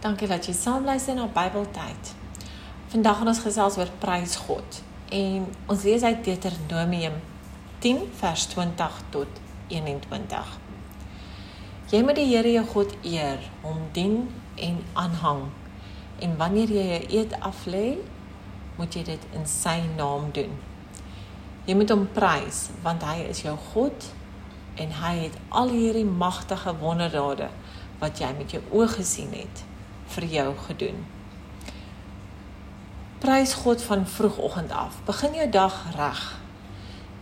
Dankie dat jy saam luister na Bybeltyd. Vandag gaan ons gesels oor prys God en ons lees uit Deuteronomium 10 vers 20 tot 21. Jy moet die Here jou God eer, hom dien en aanhang. En wanneer jy 'n eed aflê, moet jy dit in sy naam doen. Jy moet hom prys want hy is jou God en hy het al hierdie magtige wonderdade wat jy met jou oë gesien het vir jou gedoen. Prys God van vroegoggend af. Begin jou dag reg.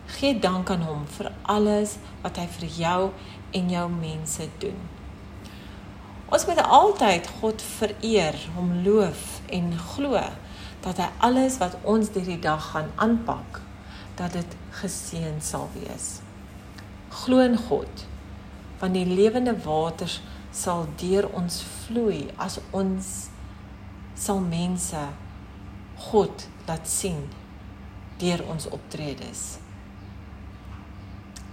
Gee dank aan hom vir alles wat hy vir jou en jou mense doen. Ons moet altyd God vereer, hom loof en glo dat hy alles wat ons hierdie dag gaan aanpak, dat dit geseën sal wees. Glo in God, want die lewende waters sal deur ons vloei as ons sal mense God laat sien deur ons optredes.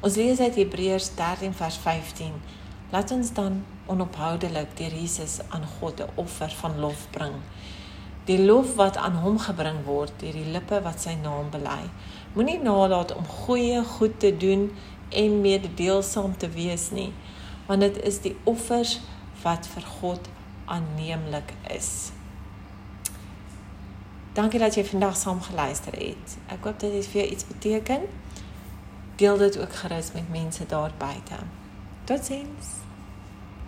Ons lees uit Hebreërs 13 vers 15. Laat ons dan onophoudelik deur Jesus aan God 'n offer van lof bring. Die lof wat aan hom gebring word deur die lippe wat sy naam bely. Moenie nalat om goeie goed te doen en mededeelsaam te wees nie want dit is die offers wat vir God aanneemlik is. Dankie dat jy vandag saam geluister het. Ek hoop dit het vir jou iets beteken. Deel dit ook gerus met mense daar buite. Totsiens.